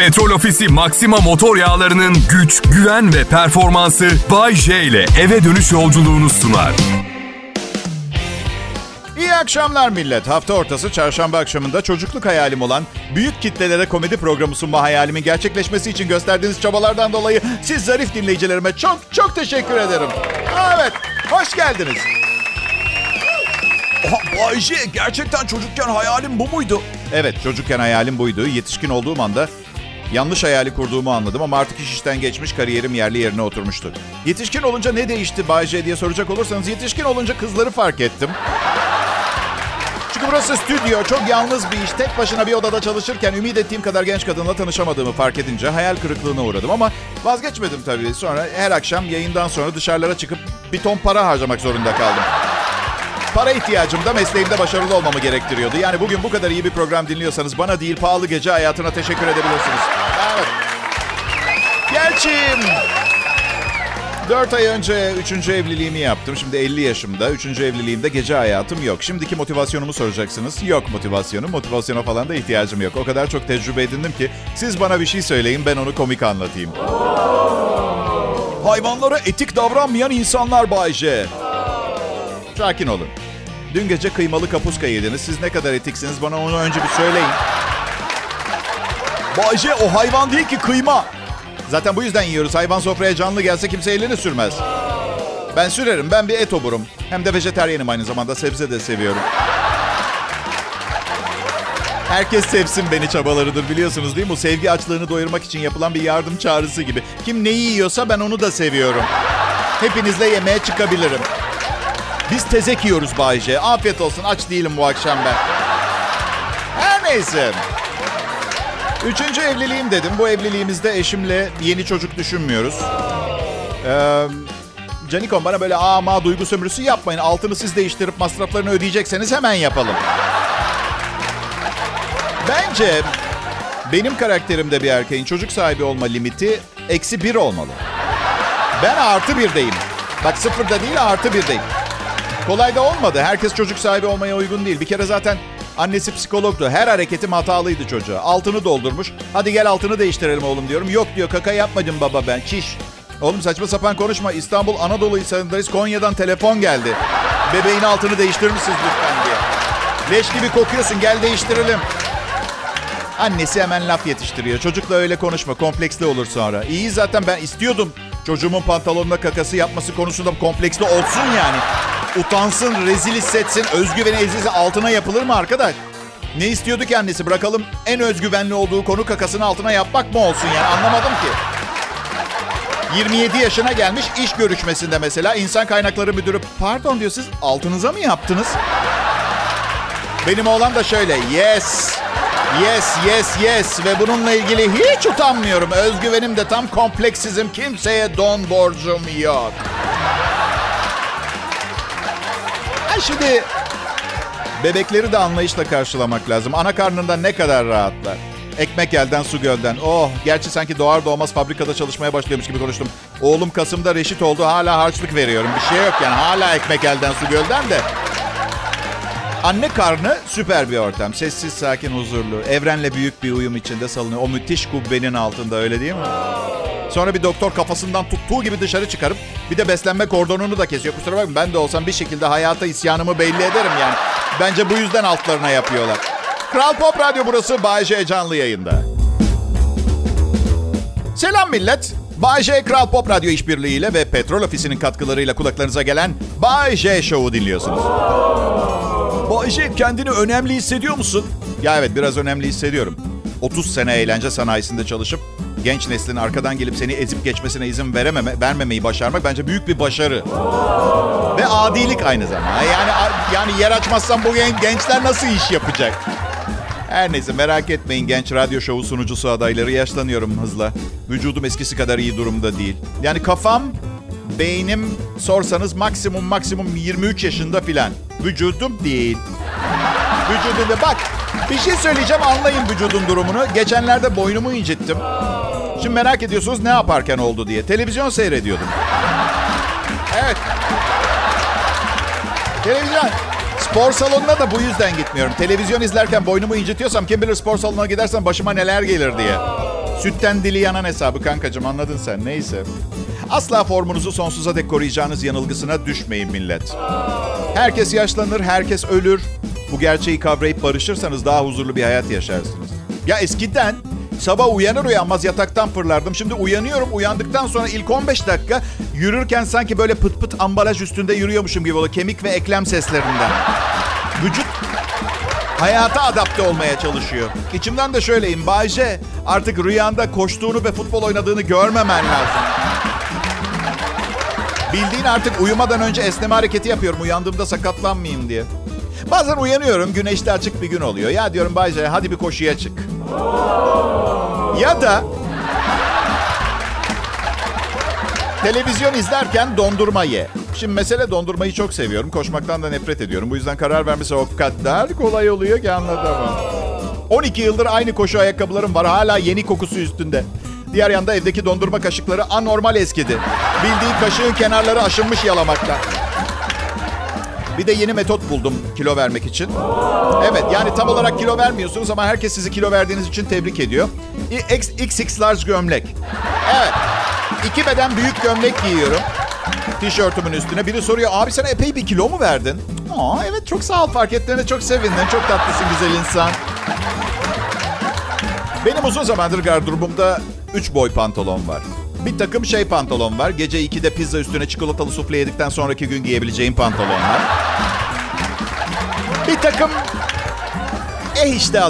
Petrol Ofisi Maxima motor yağlarının güç, güven ve performansı Bay J ile eve dönüş yolculuğunu sunar. İyi akşamlar millet. Hafta ortası çarşamba akşamında çocukluk hayalim olan büyük kitlelere komedi programı sunma hayalimin gerçekleşmesi için gösterdiğiniz çabalardan dolayı siz zarif dinleyicilerime çok çok teşekkür ederim. Evet, hoş geldiniz. Bayce gerçekten çocukken hayalim bu muydu? Evet, çocukken hayalim buydu. Yetişkin olduğum anda yanlış hayali kurduğumu anladım ama artık iş işten geçmiş, kariyerim yerli yerine oturmuştu. Yetişkin olunca ne değişti Bayce diye soracak olursanız yetişkin olunca kızları fark ettim. Çünkü burası stüdyo, çok yalnız bir iş. Tek başına bir odada çalışırken ümit ettiğim kadar genç kadınla tanışamadığımı fark edince hayal kırıklığına uğradım. Ama vazgeçmedim tabii. Sonra her akşam yayından sonra dışarılara çıkıp bir ton para harcamak zorunda kaldım. Para ihtiyacım da mesleğimde başarılı olmamı gerektiriyordu. Yani bugün bu kadar iyi bir program dinliyorsanız bana değil pahalı gece hayatına teşekkür edebilirsiniz. Gerçi 4 ay önce 3. evliliğimi yaptım. Şimdi 50 yaşımda. 3. evliliğimde gece hayatım yok. Şimdiki motivasyonumu soracaksınız. Yok motivasyonum. Motivasyona falan da ihtiyacım yok. O kadar çok tecrübe edindim ki siz bana bir şey söyleyin ben onu komik anlatayım. Hayvanlara etik davranmayan insanlar Bayce. Sakin olun. Dün gece kıymalı kapuska yediniz. Siz ne kadar etiksiniz bana onu önce bir söyleyin. Bayce o hayvan değil ki kıyma. Zaten bu yüzden yiyoruz. Hayvan sofraya canlı gelse kimse elini sürmez. Ben sürerim. Ben bir et oburum. Hem de vejeteryenim aynı zamanda. Sebze de seviyorum. Herkes sevsin beni çabalarıdır biliyorsunuz değil mi? Bu sevgi açlığını doyurmak için yapılan bir yardım çağrısı gibi. Kim neyi yiyorsa ben onu da seviyorum. Hepinizle yemeğe çıkabilirim. Biz tezek yiyoruz Bayce. Afiyet olsun. Aç değilim bu akşam ben. Her neyse. Üçüncü evliliğim dedim. Bu evliliğimizde eşimle yeni çocuk düşünmüyoruz. Ee, Canikom bana böyle ama duygu sömürüsü yapmayın. Altını siz değiştirip masraflarını ödeyecekseniz hemen yapalım. Bence benim karakterimde bir erkeğin çocuk sahibi olma limiti eksi bir olmalı. Ben artı birdeyim. Bak sıfırda değil artı birdeyim. Kolay da olmadı. Herkes çocuk sahibi olmaya uygun değil. Bir kere zaten annesi psikologdu. Her hareketim hatalıydı çocuğa. Altını doldurmuş. Hadi gel altını değiştirelim oğlum diyorum. Yok diyor kaka yapmadım baba ben. Çiş. Oğlum saçma sapan konuşma. İstanbul Anadolu Hisarı'ndayız. Konya'dan telefon geldi. Bebeğin altını değiştirir misiniz lütfen diye. Leş gibi kokuyorsun gel değiştirelim. Annesi hemen laf yetiştiriyor. Çocukla öyle konuşma. Kompleksli olur sonra. İyi zaten ben istiyordum. Çocuğumun pantolonuna kakası yapması konusunda kompleksli olsun yani. Utansın, rezil hissetsin, özgüveni ezilsin. Altına yapılır mı arkadaş? Ne istiyordu ki annesi? Bırakalım en özgüvenli olduğu konu kakasını altına yapmak mı olsun yani? Anlamadım ki. 27 yaşına gelmiş iş görüşmesinde mesela insan kaynakları müdürü pardon diyor siz altınıza mı yaptınız? Benim oğlan da şöyle yes, yes, yes, yes ve bununla ilgili hiç utanmıyorum. Özgüvenim de tam kompleksizim. Kimseye don borcum yok. Şimdi bebekleri de anlayışla karşılamak lazım. Ana karnında ne kadar rahatlar. Ekmek elden su gölden. Oh gerçi sanki doğar doğmaz fabrikada çalışmaya başlıyormuş gibi konuştum. Oğlum Kasım'da reşit oldu hala harçlık veriyorum. Bir şey yok yani hala ekmek elden su gölden de. Anne karnı süper bir ortam. Sessiz, sakin, huzurlu. Evrenle büyük bir uyum içinde salınıyor. O müthiş kubbenin altında öyle değil mi? Sonra bir doktor kafasından tuttuğu gibi dışarı çıkarıp bir de beslenme kordonunu da kesiyor. Kusura bakmayın ben de olsam bir şekilde hayata isyanımı belli ederim yani. Bence bu yüzden altlarına yapıyorlar. Kral Pop Radyo burası Bay J canlı yayında. Selam millet. Bay J Kral Pop Radyo işbirliğiyle ve Petrol Ofisi'nin katkılarıyla kulaklarınıza gelen Bay J Show'u dinliyorsunuz. Bayce kendini önemli hissediyor musun? Ya evet biraz önemli hissediyorum. 30 sene eğlence sanayisinde çalışıp genç neslin arkadan gelip seni ezip geçmesine izin verememe, vermemeyi başarmak bence büyük bir başarı. Ve adilik aynı zamanda. Yani yani yer açmazsam bu gen- gençler nasıl iş yapacak? Her neyse merak etmeyin genç radyo şovu sunucusu adayları yaşlanıyorum hızla. Vücudum eskisi kadar iyi durumda değil. Yani kafam, beynim sorsanız maksimum maksimum 23 yaşında filan. Vücudum değil. Vücudumda bak bir şey söyleyeceğim anlayın vücudun durumunu. Geçenlerde boynumu incittim. Şimdi merak ediyorsunuz ne yaparken oldu diye. Televizyon seyrediyordum. Evet. Televizyon. Spor salonuna da bu yüzden gitmiyorum. Televizyon izlerken boynumu incitiyorsam kim bilir spor salonuna gidersem başıma neler gelir diye. Sütten dili yanan hesabı kankacığım anladın sen. Neyse. Asla formunuzu sonsuza dek koruyacağınız yanılgısına düşmeyin millet. Herkes yaşlanır, herkes ölür. Bu gerçeği kavrayıp barışırsanız daha huzurlu bir hayat yaşarsınız. Ya eskiden sabah uyanır uyanmaz yataktan fırlardım. Şimdi uyanıyorum. Uyandıktan sonra ilk 15 dakika yürürken sanki böyle pıt pıt ambalaj üstünde yürüyormuşum gibi oluyor. Kemik ve eklem seslerinden. Vücut hayata adapte olmaya çalışıyor. İçimden de şöyleyim. Bayce artık rüyanda koştuğunu ve futbol oynadığını görmemen lazım. Bildiğin artık uyumadan önce esneme hareketi yapıyorum. Uyandığımda sakatlanmayayım diye. Bazen uyanıyorum. Güneşli açık bir gün oluyor. Ya diyorum Bayce hadi bir koşuya çık. Ya da televizyon izlerken dondurma ye. Şimdi mesele dondurmayı çok seviyorum. Koşmaktan da nefret ediyorum. Bu yüzden karar vermesi o kadar kolay oluyor ki anlatamam. 12 yıldır aynı koşu ayakkabılarım var. Hala yeni kokusu üstünde. Diğer yanda evdeki dondurma kaşıkları anormal eskidi. Bildiğin kaşığın kenarları aşınmış yalamakta. Bir de yeni metot buldum kilo vermek için. Evet yani tam olarak kilo vermiyorsunuz ama herkes sizi kilo verdiğiniz için tebrik ediyor. X, XX large gömlek. Evet. İki beden büyük gömlek giyiyorum. Tişörtümün üstüne. Biri soruyor abi sen epey bir kilo mu verdin? Aa evet çok sağ ol fark ettiğine çok sevindim. Çok tatlısın güzel insan. Benim uzun zamandır gardırobumda 3 boy pantolon var. Bir takım şey pantolon var. Gece 2'de pizza üstüne çikolatalı sufle yedikten sonraki gün giyebileceğim pantolonlar. Bir takım eh işte adı